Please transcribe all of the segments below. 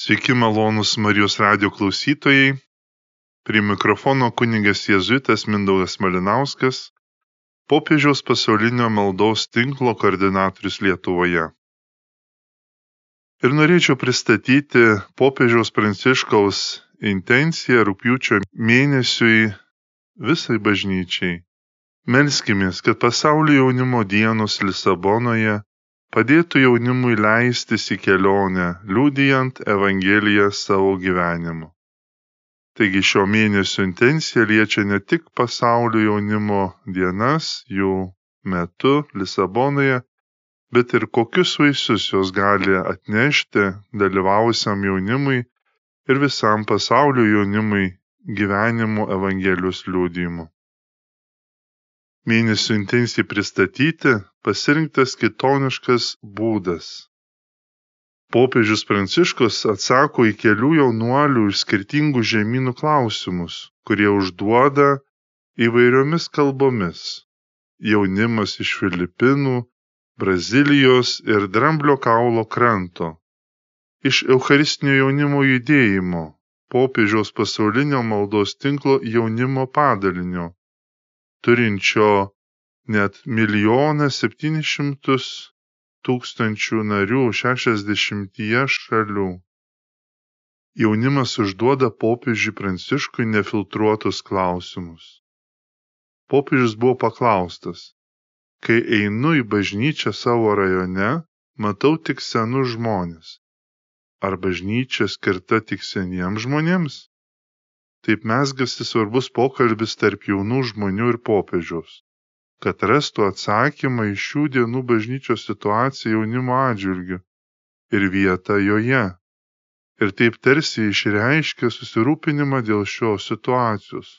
Sveiki malonūs Marijos radio klausytojai. Prie mikrofono kunigas Jėzuitas Mindaugas Malinauskas, popiežiaus pasaulinio maldos tinklo koordinatorius Lietuvoje. Ir norėčiau pristatyti popiežiaus pranciškaus intenciją rūpjūčio mėnesiui visai bažnyčiai. Melskimės, kad pasaulio jaunimo dienos Lisabonoje padėtų jaunimui leistis į kelionę, liudijant Evangeliją savo gyvenimu. Taigi šio mėnesio intencija liečia ne tik pasaulio jaunimo dienas jų metu Lisabonoje, bet ir kokius vaisius jos gali atnešti dalyvausiam jaunimui ir visam pasaulio jaunimui gyvenimo Evangelijos liūdimu mėnesių intencijai pristatyti pasirinktas kitoniškas būdas. Popiežius Pranciškus atsako į kelių jaunuolių iš skirtingų žemynų klausimus, kurie užduoda įvairiomis kalbomis. Jaunimas iš Filipinų, Brazilijos ir Dramblio kaulo kranto. Iš Eucharistinio jaunimo judėjimo, popiežiaus pasaulinio maldos tinklo jaunimo padalinio turinčio net milijoną septynis šimtus tūkstančių narių šešiasdešimtyje šalių. Jaunimas užduoda popiežiui Pranciškui nefiltruotus klausimus. Popiežius buvo paklaustas, kai einu į bažnyčią savo rajone, matau tik senus žmonės. Ar bažnyčia skirta tik seniems žmonėms? Taip mezgasi svarbus pokalbis tarp jaunų žmonių ir popiežiaus, kad rastų atsakymą į šių dienų bažnyčios situaciją jaunimo atžvilgiu ir vietą joje. Ir taip tarsi išreiškia susirūpinimą dėl šios situacijos.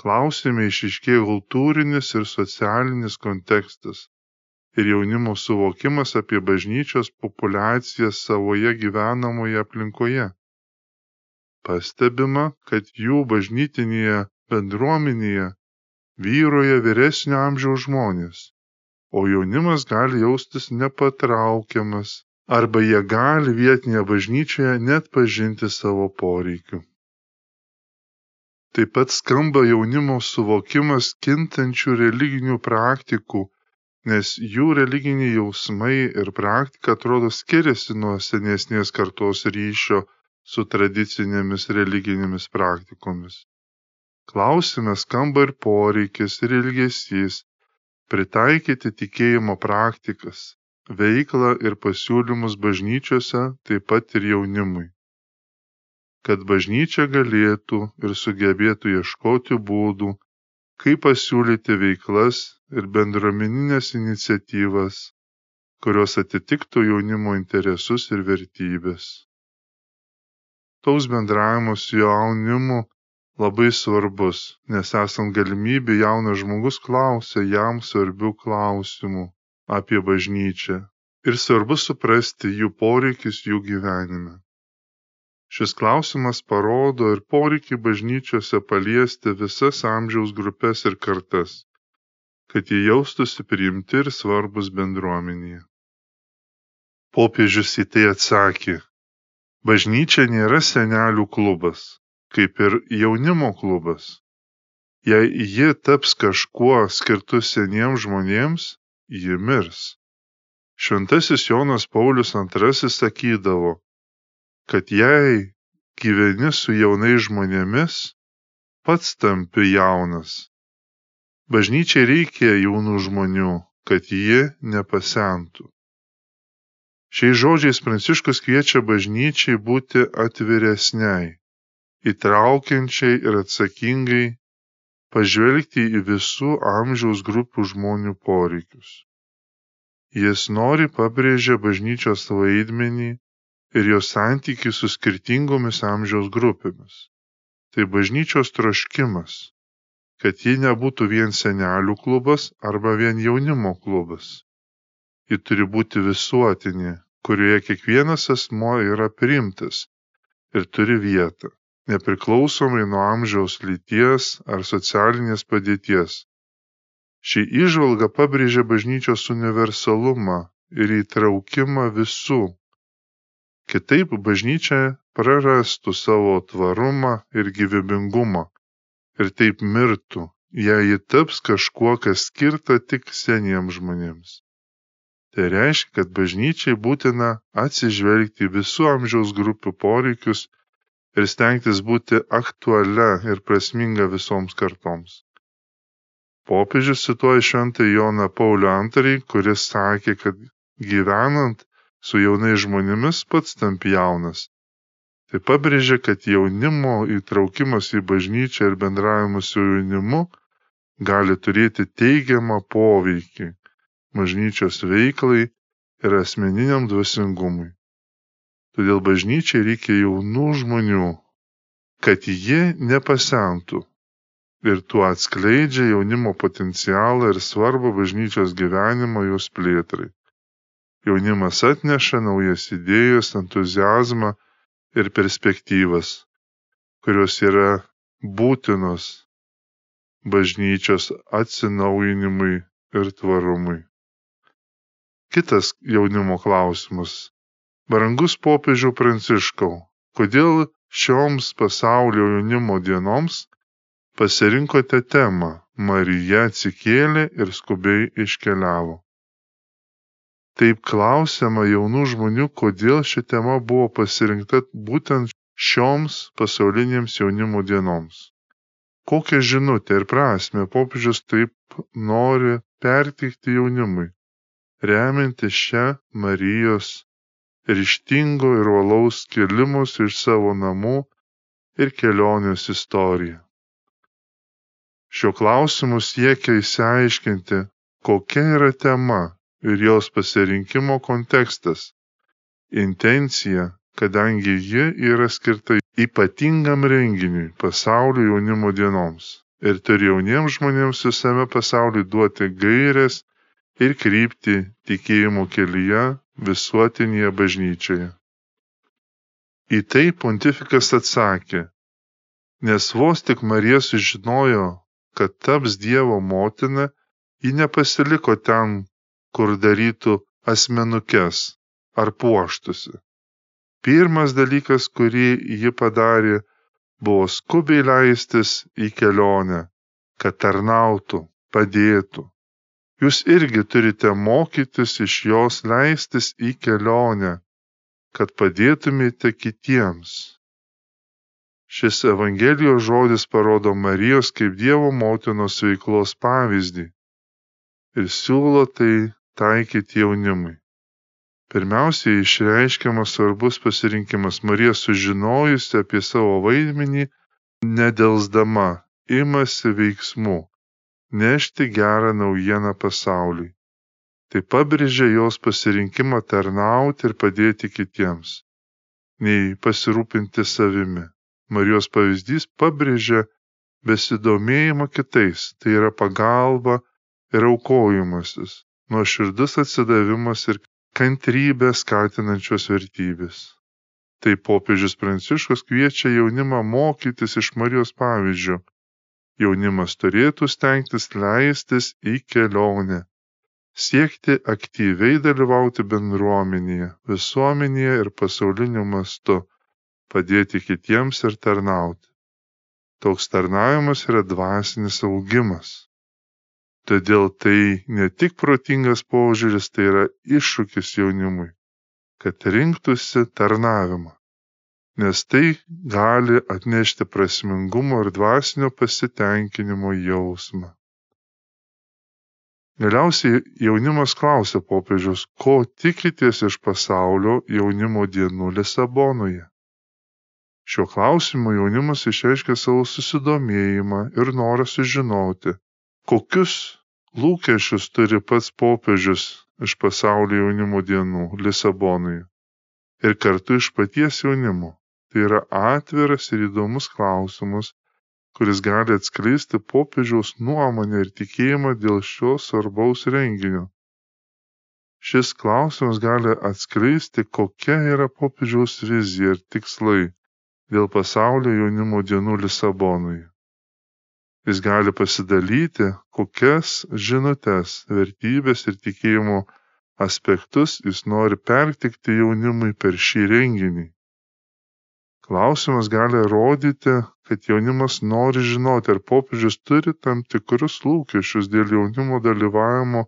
Klausime išiškėjo kultūrinis ir socialinis kontekstas ir jaunimo suvokimas apie bažnyčios populiaciją savoje gyvenamoje aplinkoje pastebima kad jų bažnytinėje bendruomenėje vyrauja vyresnio amžiaus žmonės o jaunimas gali jaustis nepatraukiamas arba jie gali vietinėje bažnyčioje neatpažinti savo poreikių. Taip pat skamba jaunimo suvokimas kintančių religinių praktikų, nes jų religiniai jausmai ir praktika atrodo skiriasi nuo senesnės kartos ryšio su tradicinėmis religinėmis praktikomis. Klausime skamba ir poreikis, ir ilgesys pritaikyti tikėjimo praktikas, veiklą ir pasiūlymus bažnyčiose, taip pat ir jaunimui. Kad bažnyčia galėtų ir sugebėtų ieškoti būdų, kaip pasiūlyti veiklas ir bendruomeninės iniciatyvas, kurios atitiktų jaunimo interesus ir vertybės toks bendravimas su jaunimu labai svarbus, nes esant galimybė jaunas žmogus klausia jam svarbių klausimų apie bažnyčią ir svarbu suprasti jų poreikis jų gyvenime. Šis klausimas parodo ir poreikį bažnyčiose paliesti visas amžiaus grupės ir kartas, kad jie jaustųsi priimti ir svarbus bendruomenėje. Popiežius į tai atsakė, Bažnyčia nėra senelių klubas, kaip ir jaunimo klubas. Jei ji taps kažkuo skirtu seniems žmonėms, ji mirs. Šventasis Jonas Paulius II sakydavo, kad jei gyveni su jaunais žmonėmis, pats tampi jaunas. Bažnyčiai reikia jaunų žmonių, kad ji nepasentų. Šiais žodžiais Pranciškus kviečia bažnyčiai būti atviresniai, įtraukiančiai ir atsakingai pažvelgti į visų amžiaus grupių žmonių poreikius. Jis nori pabrėžia bažnyčios vaidmenį ir jos santykių su skirtingomis amžiaus grupėmis. Tai bažnyčios troškimas, kad ji nebūtų vien senelių klubas arba vien jaunimo klubas ji turi būti visuotinė, kurioje kiekvienas asmuo yra priimtas ir turi vietą, nepriklausomai nuo amžiaus lyties ar socialinės padėties. Ši išvalga pabrėžia bažnyčios universalumą ir įtraukimą visų. Kitaip bažnyčia prarastų savo tvarumą ir gyvybingumą ir taip mirtų, jei ji taps kažkuo, kas skirta tik seniems žmonėms. Tai reiškia, kad bažnyčiai būtina atsižvelgti į visų amžiaus grupių poreikius ir stengtis būti aktualia ir prasminga visoms kartoms. Popiežius cituoja šventą Joną Paulių II, kuris sakė, kad gyvenant su jaunais žmonėmis pats tampi jaunas. Tai pabrėžia, kad jaunimo įtraukimas į bažnyčią ir bendravimas su jaunimu gali turėti teigiamą poveikį bažnyčios veiklai ir asmeniniam dvasingumui. Todėl bažnyčiai reikia jaunų žmonių, kad jie nepasentų ir tuo atskleidžia jaunimo potencialą ir svarbą bažnyčios gyvenimo jos plėtrai. Jaunimas atneša naujas idėjas, entuzijazmą ir perspektyvas, kurios yra būtinos bažnyčios atsinaujinimui ir tvarumui. Kitas jaunimo klausimas. Brangus popiežių Pranciškau, kodėl šioms pasaulio jaunimo dienoms pasirinkote temą Marija atsikėlė ir skubiai iškeliavo. Taip klausiama jaunų žmonių, kodėl ši tema buvo pasirinkta būtent šioms pasaulinėms jaunimo dienoms. Kokią žinutę ir prasme popiežius taip nori perteikti jaunimui, remianti šią Marijos ryštingo ir valaus kelimus iš savo namų ir kelionės istoriją. Šiuo klausimu siekia įsiaiškinti, kokia yra tema ir jos pasirinkimo kontekstas, intencija, kadangi ji yra skirta ypatingam renginiui pasaulio jaunimo dienoms ir turi jauniems žmonėms visame pasaulyje duoti gairias ir krypti tikėjimo kelyje visuotinėje bažnyčioje. Į tai pontifikas atsakė, nes vos tik Marija sužinojo, kad taps Dievo motina, ji nepasiliko ten, kur darytų asmenukes ar puoštusi. Pirmas dalykas, kurį ji padarė, buvo skubiai leistis į kelionę, kad tarnautų, padėtų. Jūs irgi turite mokytis iš jos leistis į kelionę, kad padėtumėte kitiems. Šis Evangelijos žodis parodo Marijos kaip Dievo motinos veiklos pavyzdį ir siūlo tai taikyti jaunimui. Pirmiausiai išreiškiamas svarbus pasirinkimas Marija sužinojusi apie savo vaidmenį, nedelsdama imasi veiksmų nešti gerą naujieną pasauliui. Tai pabrėžia jos pasirinkimą tarnauti ir padėti kitiems, nei pasirūpinti savimi. Marijos pavyzdys pabrėžia besidomėjimą kitais, tai yra pagalba ir aukojimasis, nuoširdus atsidavimas ir kantrybę skatinančios vertybės. Tai popiežius Pranciškus kviečia jaunimą mokytis iš Marijos pavyzdžio. Jaunimas turėtų stengtis leistis į kelionę, siekti aktyviai dalyvauti bendruomenėje, visuomenėje ir pasauliniu mastu padėti kitiems ir tarnauti. Toks tarnavimas yra dvasinis augimas. Todėl tai ne tik protingas požiūris, tai yra iššūkis jaunimui, kad rinktųsi tarnavimą, nes tai gali atnešti prasmingumo ir dvasinio pasitenkinimo jausmą. Galiausiai jaunimas klausia popiežius, ko tikitės iš pasaulio jaunimo dienų Lisabonoje. Šiuo klausimu jaunimas išreiškė savo susidomėjimą ir norą sužinoti, kokius lūkesčius turi pats popiežius iš pasaulio jaunimo dienų Lisabonoje ir kartu iš paties jaunimo. Tai yra atviras ir įdomus klausimas, kuris gali atskleisti popiežiaus nuomonę ir tikėjimą dėl šio svarbaus renginio. Šis klausimas gali atskleisti, kokia yra popiežiaus vizija ir tikslai dėl pasaulio jaunimo dienų Lisabonoje. Jis gali pasidalyti, kokias žinutes, vertybės ir tikėjimo aspektus jis nori pertikti jaunimui per šį renginį. Klausimas gali rodyti, kad jaunimas nori žinoti, ar popiežius turi tam tikrus lūkesčius dėl jaunimo dalyvavimo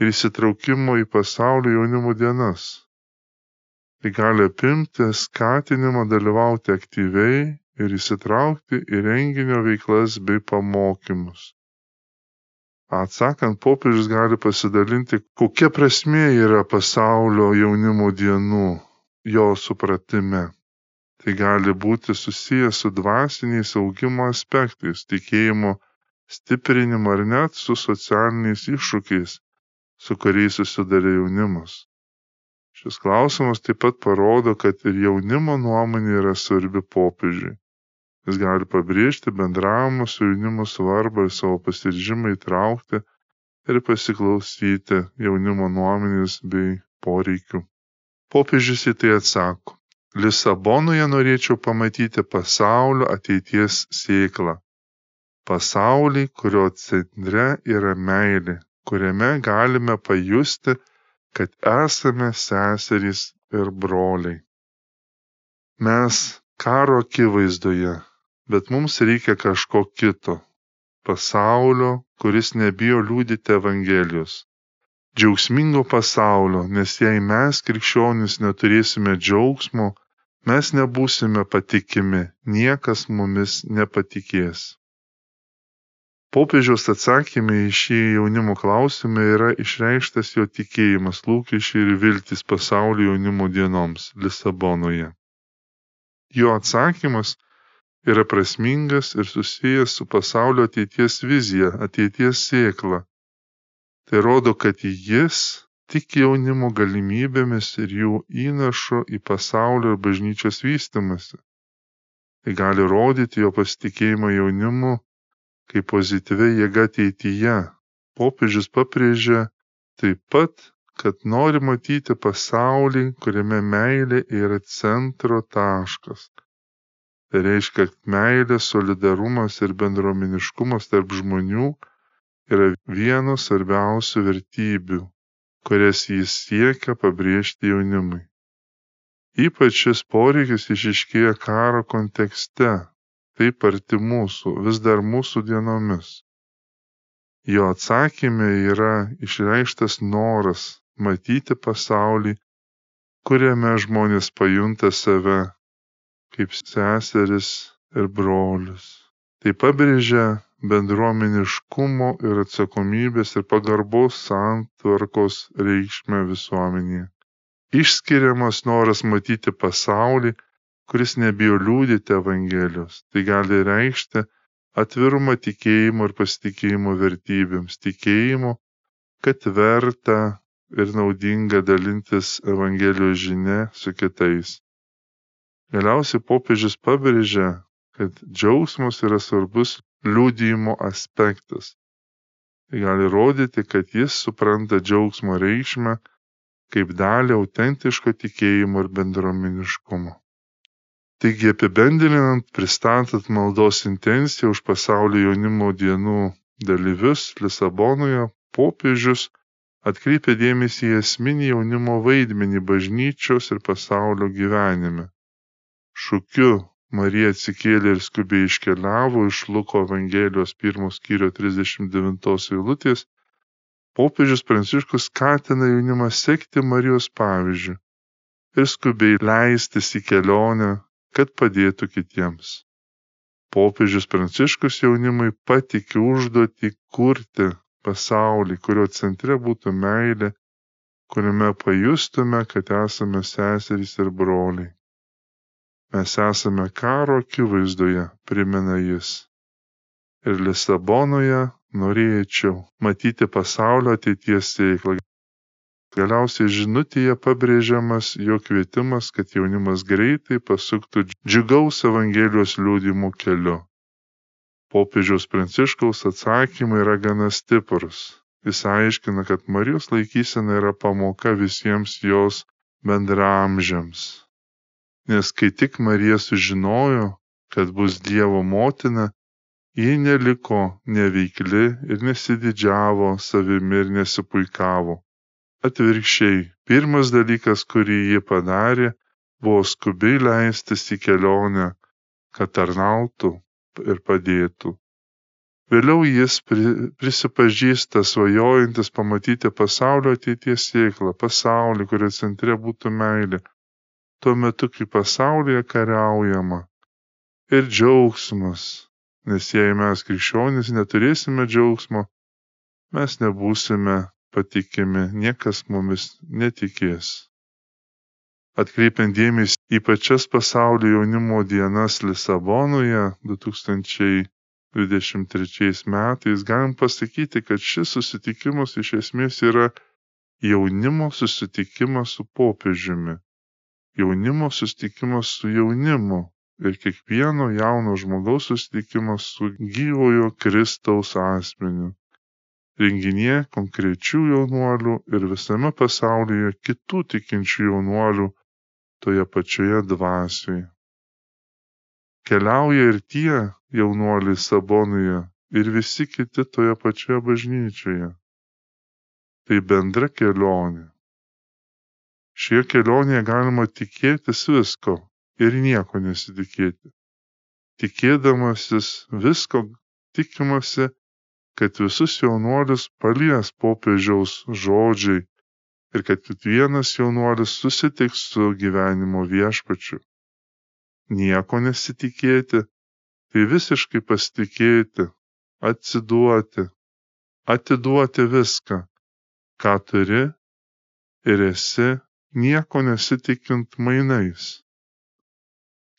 ir įsitraukimo į pasaulio jaunimo dienas. Tai gali apimti skatinimą dalyvauti aktyviai ir įsitraukti į renginio veiklas bei pamokymus. Atsakant, popiežius gali pasidalinti, kokia prasmė yra pasaulio jaunimo dienų jo supratime. Tai gali būti susijęs su dvasiniais augimo aspektais, tikėjimo stiprinimu ar net su socialiniais iššūkiais, su kuriais susidarė jaunimas. Šis klausimas taip pat parodo, kad ir jaunimo nuomonė yra svarbi popiežiui. Jis gali pabrėžti bendravimo su jaunimu svarbą ir savo pasiryžimą įtraukti ir pasiklausyti jaunimo nuomonės bei poreikių. Popiežius į tai atsako. Lisabonoje norėčiau pamatyti pasaulio ateities sėklą. Pasaulį, kurio centre yra meilė, kuriame galime pajusti, kad esame seserys ir broliai. Mes karo akivaizdoje bet mums reikia kažko kito - pasaulio, kuris nebijo liūdyti Evangelijos. Džiaugsmingo pasaulio, nes jei mes krikščionys neturėsime džiaugsmo, mes nebūsime patikimi, niekas mumis nepatikės. Popiežiaus atsakymai į šį jaunimo klausimą yra išreikštas jo tikėjimas, lūkesčiai ir viltis pasaulio jaunimo dienoms Lisabonoje. Jo atsakymas yra prasmingas ir susijęs su pasaulio ateities vizija, ateities sėkla. Tai rodo, kad jis tik jaunimo galimybėmis ir jų įnašu į pasaulio ir bažnyčios vystimasi. Tai gali rodyti jo pasitikėjimą jaunimu kaip pozityvia jėga ateityje. Popiežius pabrėžia taip pat, kad nori matyti pasaulį, kuriame meilė yra centro taškas Tai reiškia, kad meilė, solidarumas ir bendruomeniškumas tarp žmonių yra vienos svarbiausių vertybių, kurias jis siekia pabrėžti jaunimui. Ypač šis poreikis išiškėja karo kontekste, taip arti mūsų, vis dar mūsų dienomis. Jo atsakymė yra išreikštas noras matyti pasaulį, kuriame žmonės pajunta save kaip seseris ir brolius. Tai pabrėžia bendruomeniškumo ir atsakomybės ir pagarbos santvarkos reikšmę visuomenėje. Išskiriamas noras matyti pasaulį, kuris nebijo liūdėti Evangelijos. Tai gali reikšti atvirumą tikėjimo ir pasitikėjimo vertybėms, tikėjimo, kad verta ir naudinga dalintis Evangelijos žinia su kitais. Galiausiai popiežius pabrėžia, kad džiaugsmas yra svarbus liūdėjimo aspektas. Tai gali rodyti, kad jis supranta džiaugsmo reikšmę kaip dalį autentiško tikėjimo ir bendruomeniškumo. Taigi apibendrinant, pristatant maldos intenciją už pasaulio jaunimo dienų dalyvius Lisabonoje, popiežius atkreipia dėmesį į esminį jaunimo vaidmenį bažnyčios ir pasaulio gyvenime šūkiu marija atsikėlė ir skubiai iškeliavo iš luko evangelijos pirmo skyrio trisdešimt devintos eilutės. Popiežius pranciškus skatina jaunimą sekti marijos pavyzdžiu ir skubiai leistis į kelionę kad padėtų kitiems. Popiežius pranciškus jaunimui patikė užduotį kurti pasaulį kurio centre būtų meilė kuriame pajustume kad esame seserys ir broliai Mes esame karo akivaizdoje, primena jis. Ir Lisabonoje norėčiau matyti pasaulio ateities sėklą. Galiausiai žinutėje pabrėžiamas jo kvietimas, kad jaunimas greitai pasuktų džiugaus Evangelijos liūdimų keliu. Popiežiaus Pranciškaus atsakymai yra gana stiprus. Jis aiškina, kad Marijos laikysena yra pamoka visiems jos bendramžiams nes kai tik Marija sužinojo, kad bus Dievo motina, ji neliko neveikli ir nesididžiavo savimi ir nesipuikavo. Atvirkščiai, pirmas dalykas, kurį ji padarė, buvo skubiai leistis į kelionę, kad tarnautų ir padėtų. Vėliau jis prisipažįsta svajojantis pamatyti pasaulio ateities sėklą, pasaulį, kurio centre būtų meilė. Tuo metu, kai pasaulyje kariaujama ir džiaugsmas, nes jei mes krikščionys neturėsime džiaugsmo, mes nebūsime patikimi, niekas mumis netikės. Atkreipiant dėmesį į pačias pasaulio jaunimo dienas Lisabonoje 2023 metais, galim pasakyti, kad šis susitikimas iš esmės yra jaunimo susitikimas su popiežiumi. Jaunimo susitikimas su jaunimu ir kiekvieno jauno žmogaus susitikimas su gyvojo Kristaus asmeniu renginyje konkrečių jaunuolių ir visame pasaulyje kitų tikinčių jaunuolių toje pačioje dvasioje. Keliauja ir tie jaunuoliai Sabonoje ir visi kiti toje pačioje bažnyčioje. Tai bendra kelionė. Šioje kelionėje galima tikėtis visko ir nieko nesitikėti. Tikėdamasis visko tikimasi kad visus jaunuolius palies popiežiaus žodžiai ir kad kiekvienas jaunuolis susitiks su gyvenimo viešpačiu. Nieko nesitikėti, tai visiškai pasitikėti, atsiduoti, atiduoti viską, ką turi ir esi, nieko nesitikint mainais.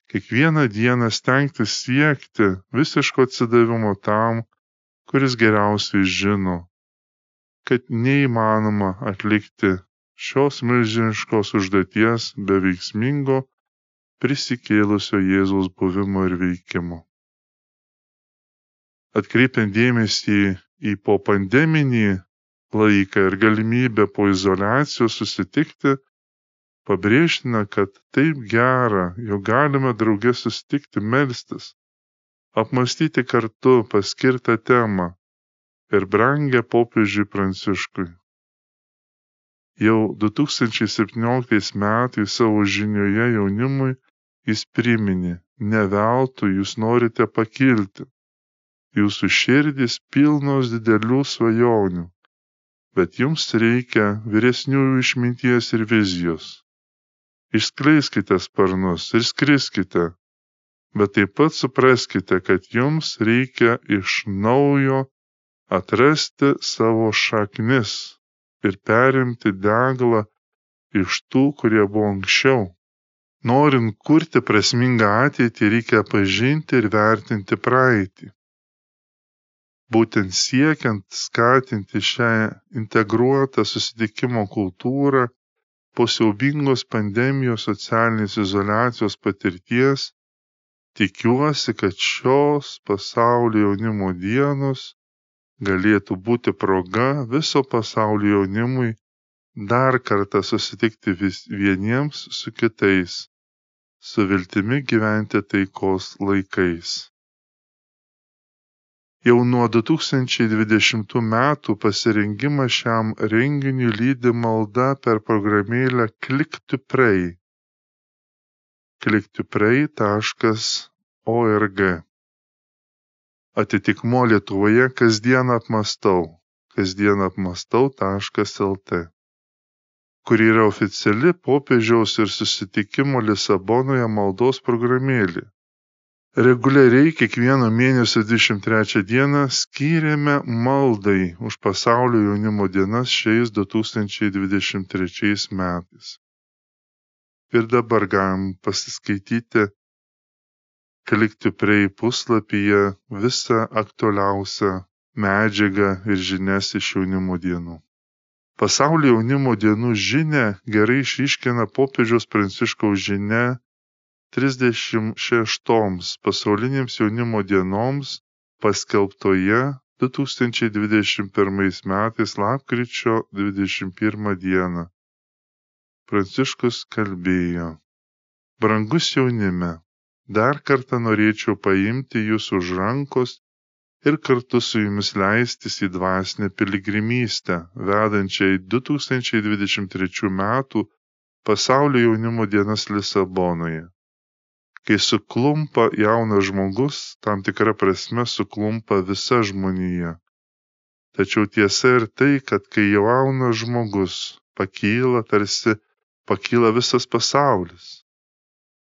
Kiekvieną dieną stengtis siekti visiško atsidavimo tam, kuris geriausiai žino, kad neįmanoma atlikti šios milžiniškos užduoties be veiksmingo prisikėlusio Jėzaus buvimo ir veikimo. Atkreipiant dėmesį į po pandeminį laiką ir galimybę po izolacijos susitikti, pabrėžtina, kad taip gera, jog galime draugė susitikti melstis, apmąstyti kartu paskirtą temą ir brangę popiežiui Pranciškui. Jau 2017 metais savo žinioje jaunimui jis priminė, ne veltui jūs norite pakilti. Jūsų širdis pilnos didelių svajonių, bet jums reikia vyresniųjų išminties ir vizijos. Išskleiskite sparnus ir skriskite, bet taip pat supraskite, kad jums reikia iš naujo atrasti savo šaknis ir perimti deglą iš tų, kurie buvo anksčiau. Norint kurti prasmingą ateitį, reikia pažinti ir vertinti praeitį. Būtent siekiant skatinti šią integruotą susitikimo kultūrą po siaubingos pandemijos socialinės izolacijos patirties Tikiuosi, kad šios pasaulio jaunimo dienos galėtų būti proga viso pasaulio jaunimui dar kartą susitikti vis vieniems su kitais, su viltimi gyventi taikos laikais. Jau nuo 2020 metų pasirengimą šiam renginiui lydi malda per programėlę Pray. Clicktoplay.org Atitikmuo Lietuvoje kasdien apmastau kasdien apmastau.lt kuri yra oficiali popiežiaus ir susitikimo Lisabonoje maldos programėlė. Reguliariai kiekvieno mėnesio 23 dieną skyrėme maldai už pasaulio jaunimo dienas šiais 2023 metais ir dabar galim pasiskaityti klikti prie puslapyje visą aktualiausią medžiagą ir žinias iš jaunimo dienų. Pasaulio jaunimo dienų žinia gerai išryškina popiežiaus pranciškaus žinia 36 pasaulinėms jaunimo dienoms paskelbtoje 2021 metais lapkričio 21 dieną. Pranciškus kalbėjo: Brangus jaunime, dar kartą norėčiau paimti jūs už rankos ir kartu su jumis leistis į dvasinę piligrimystę, vedančią į 2023 metų pasaulio jaunimo dienas Lisabonoje. Kai suklumpa jaunas žmogus, tam tikra prasme suklumpa visa žmonija. Tačiau tiesa ir tai, kad kai jaunas žmogus pakyla, tarsi pakyla visas pasaulis.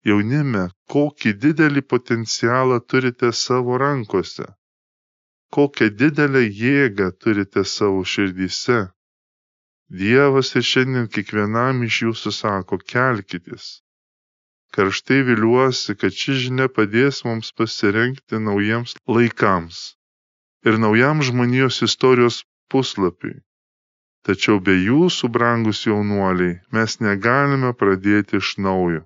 Jaunime, kokį didelį potencialą turite savo rankose, kokią didelę jėgą turite savo širdyse. Dievas ir šiandien kiekvienam iš jūsų sako, kelkitės. Karštai viliuosi, kad ši žinia padės mums pasirengti naujiems laikams ir naujam žmonijos istorijos puslapiui. Tačiau be jūsų, brangus jaunuoliai, mes negalime pradėti iš naujo.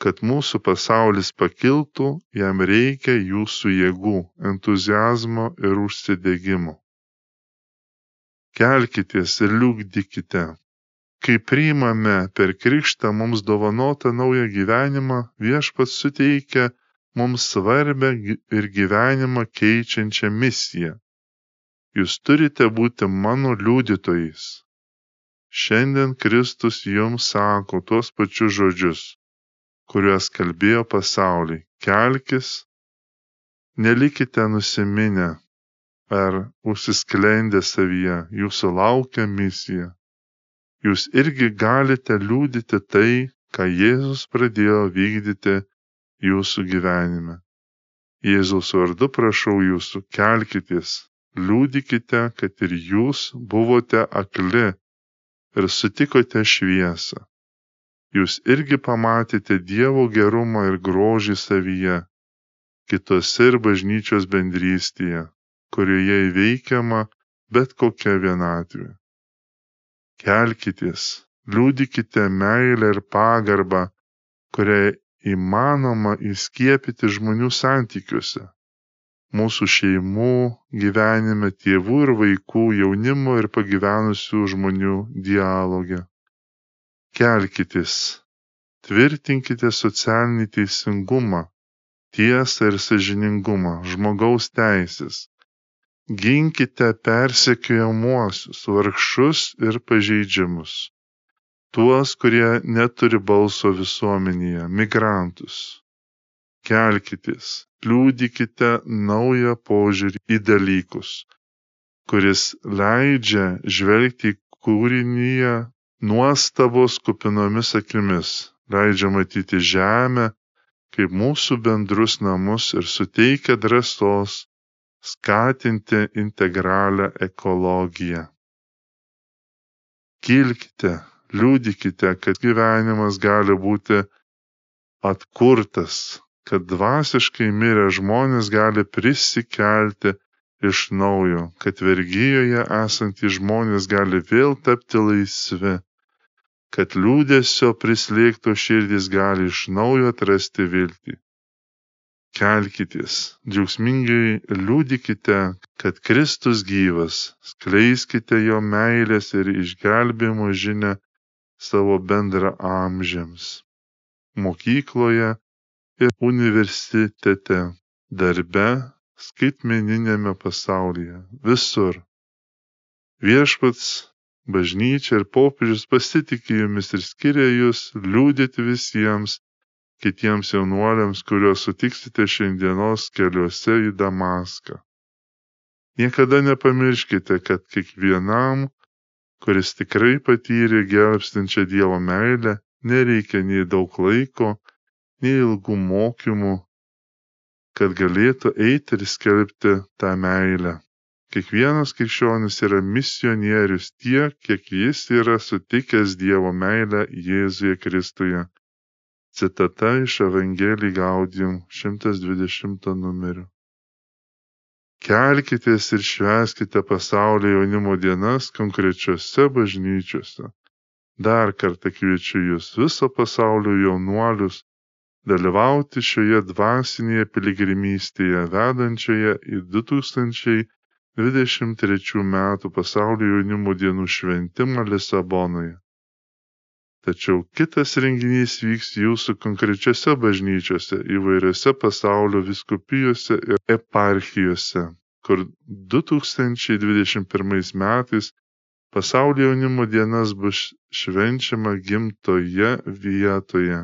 Kad mūsų pasaulis pakiltų, jam reikia jūsų jėgų, entuzijazmo ir užsidėgymo. Kelkitės ir liūkdykite. Kai priimame per krikštą mums dovanotą naują gyvenimą, viešpats suteikia mums svarbę ir gyvenimą keičiančią misiją jūs turite būti mano liudytojais. Šiandien Kristus jums sako tuos pačius žodžius, kuriuos kalbėjo pasauliai. Kelkis, nelikite nusiminę ar užsisklendę savyje, jūsų laukia misija. Jūs irgi galite liūdyti tai, ką Jėzus pradėjo vykdyti jūsų gyvenime. Jėzaus vardu prašau jūsų, kelkitės, liudykite, kad ir jūs buvote akli ir sutikote šviesą. Jūs irgi pamatėte Dievo gerumą ir grožį savyje, kitose ir bažnyčios bendrystėje, kurioje įveikiama bet kokia vienatvė. Kelkitės, liūdikite meilę ir pagarbą, kurią įmanoma įskiepyti žmonių santykiuose mūsų šeimų gyvenime, tėvų ir vaikų, jaunimo ir pagyvenusių žmonių dialoge. Kelkitės, tvirtinkite socialinį teisingumą, tiesą ir sažiningumą, žmogaus teisės. Ginkite persekiojamuosius, vargšus ir pažeidžiamus. Tuos, kurie neturi balso visuomenėje, migrantus, kelkitės, liūdykite naują požiūrį į dalykus, kuris leidžia žvelgti kūrinyje nuostabos kupinomis akimis, leidžia matyti žemę kaip mūsų bendrus namus ir suteikia drąsos skatinti integralią ekologiją. Kilkite, liūdikite, kad gyvenimas gali būti atkurtas, kad dvasiškai mirę žmonės gali prisikelti iš naujo, kad vergyjoje esantys žmonės gali vėl tapti laisvi, kad liūdėsio prislėgto širdis gali iš naujo atrasti viltį. Kelkitės, džiaugsmingai liūdikite, kad Kristus gyvas, skleiskite jo meilės ir išgelbėjimo žinę savo bendra amžiams. Mokykloje ir universitete, darbe, skaitmeniniame pasaulyje, visur. Viešpats, bažnyčia ir popiežius pasitikė jumis ir skiria jūs liūdėti visiems kitiems jaunuoliams, kuriuos sutiksite šiandienos keliuose į Damaską. Niekada nepamirškite, kad kiekvienam, kuris tikrai patyrė gelbstinčią Dievo meilę, nereikia nei daug laiko, nei ilgų mokymų, kad galėtų eiti ir skelbti tą meilę. Kiekvienas krikščionis yra misionierius tiek, kiek jis yra sutikęs Dievo meilę Jėzuje Kristuje. Citata iš Evangelijai Gaudium 120 numeriu. Kelkitės ir šveskite pasaulio jaunimo dienas konkrečiose bažnyčiose. Dar kartą kviečiu jūs viso pasaulio jaunuolius dalyvauti šioje dvasinėje piligrimystėje vedančioje į 2023 metų pasaulio jaunimo dienų šventimą Lisabonoje. Tačiau kitas renginys vyks jūsų konkrečiose bažnyčiose, įvairiose pasaulio viskupijose ir eparchijose. kur 2021 metais pasaulio jaunimo dienas bus švenčiama gimtoje vietoje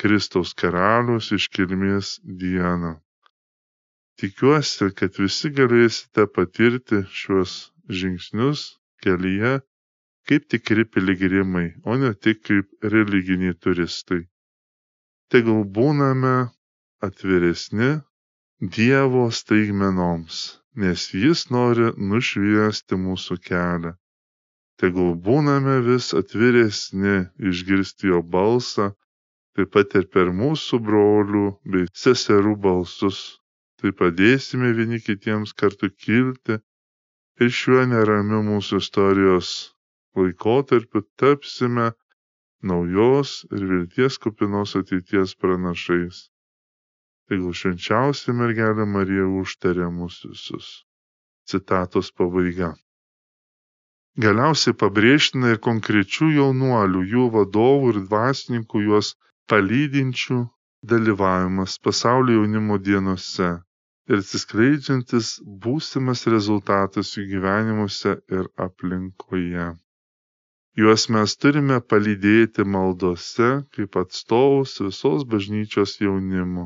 Kristaus karaliaus iškilmės dieną. Tikiuosi, kad visi galėsite patirti šiuos žingsnius kelyje kaip tikri piligrimai, o ne tik kaip religiniai turistai. Tegul būname atviresni Dievo staigmenoms, nes Jis nori nušviesti mūsų kelią. Tegul būname vis atviresni išgirsti Jo balsą taip pat ir per mūsų brolių bei seserų balsus. Tai padėsime vieni kitiems kartu kilti ir šiuo neramiu mūsų istorijos laikotarpiu tapsime naujos ir vilties kupinos ateities pranašais. Tegul švenčiausia mergelė Marija užtarė mūsų visus. Citatos pabaiga. Galiausiai pabrėžtina ir konkrečių jaunuolių, jų vadovų ir dvasininkų juos palydinčių dalyvavimas pasaulio jaunimo dienose ir atsiskleidžiantis būsimas rezultatas jų gyvenimuose ir aplinkoje. Juos mes turime palydėti maldose kaip atstovus visos bažnyčios jaunimo.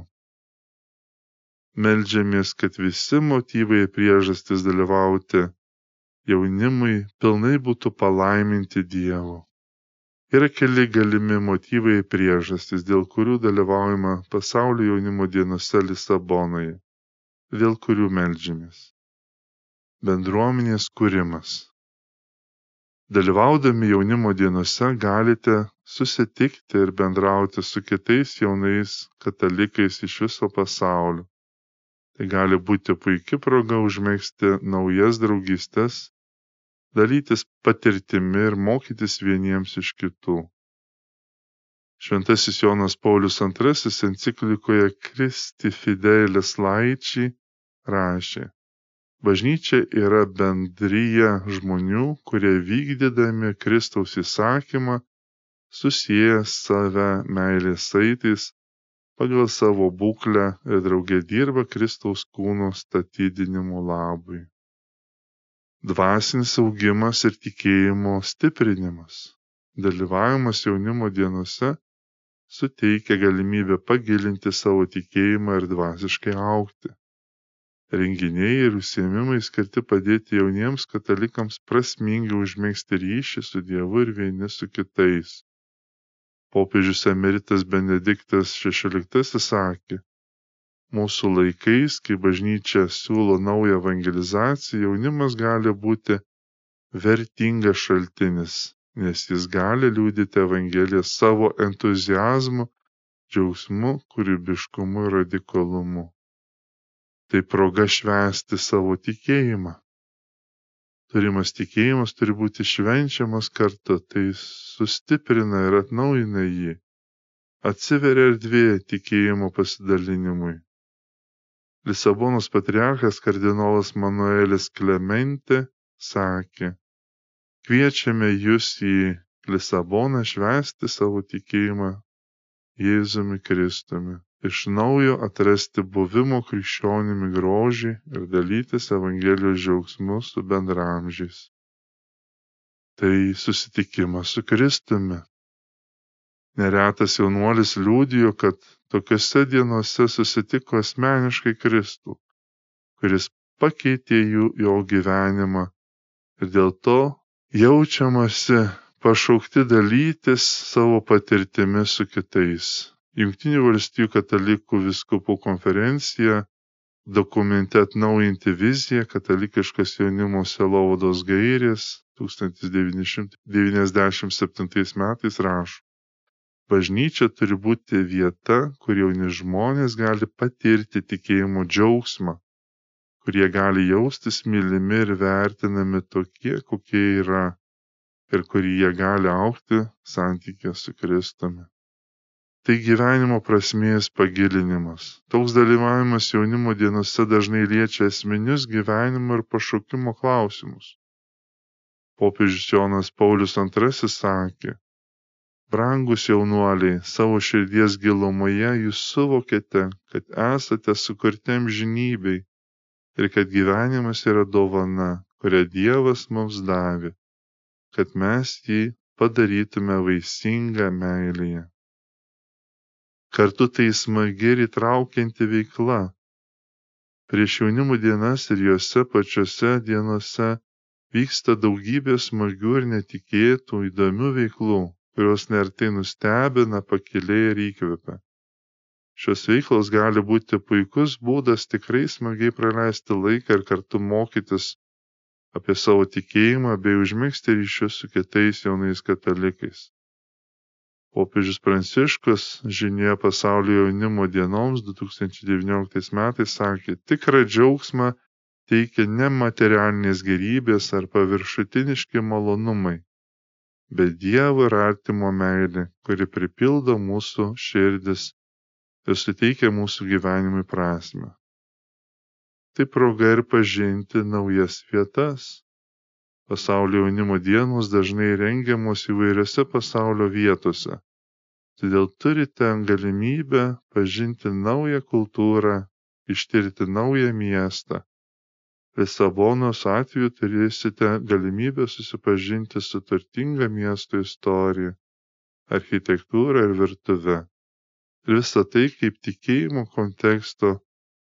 Meldžiamės, kad visi motyvai ir priežastys dalyvauti jaunimui pilnai būtų palaiminti Dievo. Yra keli galimi motyvai ir priežastys, dėl kurių dalyvaujama pasaulio jaunimo dienose Lisabonoje, dėl kurių melžiamės. Bendruomenės kūrimas. Dalyvaudami jaunimo dienose galite susitikti ir bendrauti su kitais jaunais katalikais iš viso pasaulio. Tai gali būti puikia proga užmėgsti naujas draugystės dalytis patirtimi ir mokytis vieniems iš kitų. Šventasis Jonas Paulius II enciklikoje Kristi Fidelis Laičiai rašė, Bažnyčia yra bendryje žmonių, kurie vykdydami Kristaus įsakymą susiję save meilės saitais pagal savo būklę ir draugė dirba Kristaus kūno statydinimo labui dvasinis augimas ir tikėjimo stiprinimas. Dalyvavimas jaunimo dienose suteikia galimybę pagilinti savo tikėjimą ir dvasiškai aukti. Renginiai ir užsiemimai skirti padėti jauniems katalikams prasmingai užmėgsti ryšį su Dievu ir vieni su kitais. Popiežius emeritas Benediktas XVI sakė, mūsų laikais, kai bažnyčia siūlo naują evangelizaciją, jaunimas gali būti vertingas šaltinis, nes jis gali liūdyti Evangeliją savo entuzijazmu, džiaugsmu, kūrybiškumu ir radikalumu. Tai proga švęsti savo tikėjimą. Turimas tikėjimas turi būti švenčiamas kartu, tai sustiprina ir atnaujina jį. Atsiveria erdvė tikėjimo pasidalinimui. Lisabonos patriarchas kardinolas Manuelis Klemente sakė, kviečiame jūs į Lisaboną švęsti savo tikėjimą Jėzumi Kristumi, iš naujo atrasti buvimo krikščionimi grožį ir dalytis Evangelijos džiaugsmu su bendramžiais. Tai susitikimas su Kristumi. Neretas jaunuolis liūdijo, kad tokiose dienose susitiko asmeniškai Kristų, kuris pakeitė jų jo gyvenimą ir dėl to jaučiamasi pašaukti dalytis savo patirtimi su kitais. Junktinių valstybių katalikų viskupų konferencija dokumente atnaujinti viziją katalikiškas jaunimo selovados gairės 1997 metais rašo. Bažnyčia turi būti vieta, kur jauni žmonės gali patirti tikėjimo džiaugsmą, kurie gali jaustis mylimi ir vertinami tokie, kokie yra ir kurie gali aukti santykė su Kristumi. Tai gyvenimo prasmės pagilinimas. Toks dalyvavimas jaunimo dienose dažnai liečia esminius gyvenimo ir pašaukimo klausimus. Popiežius Jonas Paulius II sakė, Brangūs jaunuoliai, savo širdies gilumoje jūs suvokėte, kad esate sukurti amžinybei ir kad gyvenimas yra dovana, kurią Dievas mums davė, kad mes jį padarytume vaisingą meilėje. Kartu tai smagi ir įtraukianti veikla. Prieš jaunimo dienas ir juose pačiose dienose vyksta daugybė smagių ir netikėtų įdomių veiklų, kurios nertai nustebina, pakiliai ir įkvepia. Šios veiklos gali būti puikus būdas tikrai smagiai praleisti laiką ir kartu mokytis apie savo tikėjimą bei užmėgsti ryšius su kitais jaunais katalikais popiežius pranciškus žinioje pasaulio jaunimo dienoms 2019 metais sakė, tikrą džiaugsmą teikia ne materialinės gerybės ar paviršutiniški malonumai, bet Dievo ir artimo meilė, kuri pripildo mūsų širdis ir suteikia mūsų gyvenimui prasme. Tai proga ir pažinti naujas vietas. Pasaulio jaunimo dienos dažnai rengiamos įvairiose pasaulio vietose. Todėl turite galimybę pažinti naują kultūrą, ištirti naują miestą. Lisabonos atveju turėsite galimybę susipažinti su turtinga miesto istorija, architektūra ir virtuve. Ir visą tai kaip tikėjimo konteksto,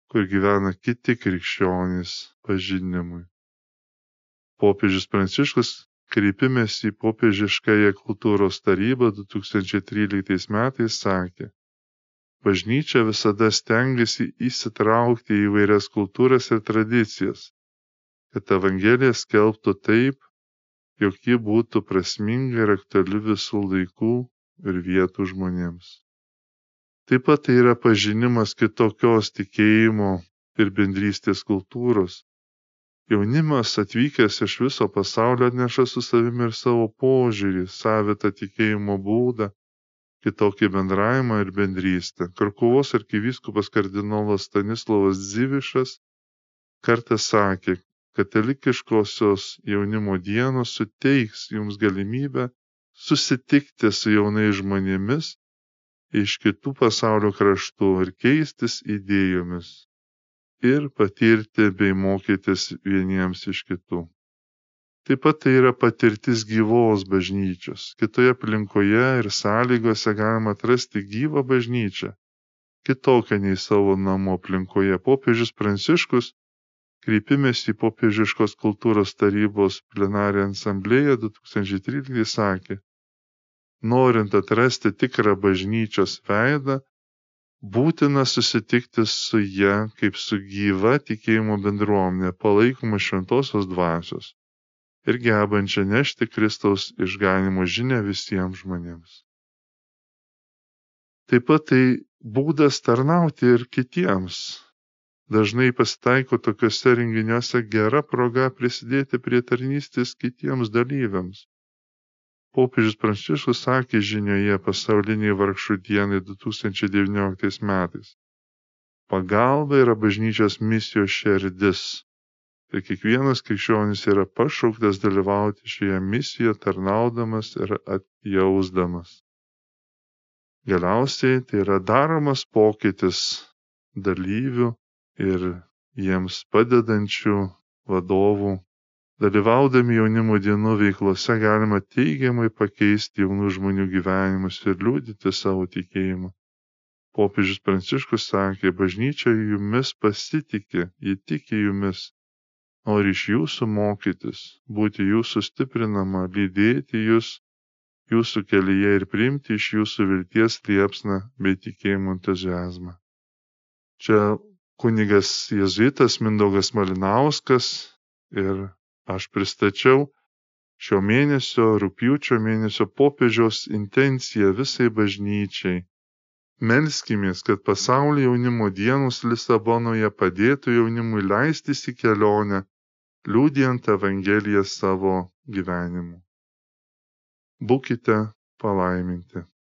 kur gyvena kiti krikščionys pažinimui popiežius pranciškus kreipimesi į popiežiškąją kultūros tarybą 2013 metais sakė, bažnyčia visada stengiasi įsitraukti į vairias kultūras ir tradicijas, kad Evangelija skelbtų taip, jog ji būtų prasminga ir aktuali visų laikų ir vietų žmonėms. Taip pat tai yra pažinimas kitokios tikėjimo ir bendrystės kultūros, Jaunimas atvykęs iš viso pasaulio atneša su savimi ir savo požiūrį, savitą tikėjimo būdą, kitokį bendravimą ir bendrystę. Karkuvos arkivyskupas kardinolas Stanislavas Zivišas kartą sakė, katalikiškosios jaunimo dienos suteiks jums galimybę susitikti su jaunais žmonėmis iš kitų pasaulio kraštų ir keistis idėjomis ir patirti bei mokytis vieniems iš kitų. Taip pat tai yra patirtis gyvos bažnyčios. Kitoje aplinkoje ir sąlygose galima atrasti gyvą bažnyčią, kitokią nei savo namų aplinkoje. Popiežius Pranciškus kreipimės į popiežiškos kultūros tarybos plenarę asamblėją 2013 sakė, norint atrasti tikrą bažnyčios veidą, būtina susitikti su ja kaip su gyva tikėjimo bendruomenė, palaikoma šventosios dvasios ir gebančia nešti Kristaus išganimo žinę visiems žmonėms. Taip pat tai būdas tarnauti ir kitiems. Dažnai pasitaiko tokiuose renginiuose gera proga prisidėti prie tarnystės kitiems dalyviams popiežius pranciškus sakė žinioje pasauliniai vargšų dienai 2019 metais. Pagalba yra bažnyčios misijos šerdis. Ir kiekvienas krikščionis yra pašauktas dalyvauti šioje misijoje tarnaudamas ir atjausdamas. Galiausiai tai yra daromas pokytis dalyvių ir jiems padedančių vadovų Dalyvaudami jaunimo dienų veiklose galima teigiamai pakeisti jaunų žmonių gyvenimus ir liūdyti savo tikėjimą. Popiežius Pranciškus sakė, bažnyčia jumis pasitikė, ji tiki jumis, nori iš jūsų mokytis, būti jūsų stiprinama, lydėti jūs jūsų kelyje ir priimti iš jūsų vilties liepsną bei tikėjimo entuzijazmą. Čia kunigas jezuitas Mindaugas Malinauskas ir aš pristačiau šio mėnesio, rūpjūčio mėnesio popiežiaus intenciją visai bažnyčiai. Melskimės, kad pasaulio jaunimo dienos Lisabonoje padėtų jaunimui leistis į kelionę, liūdijant Evangeliją savo gyvenimu. Būkite palaiminti.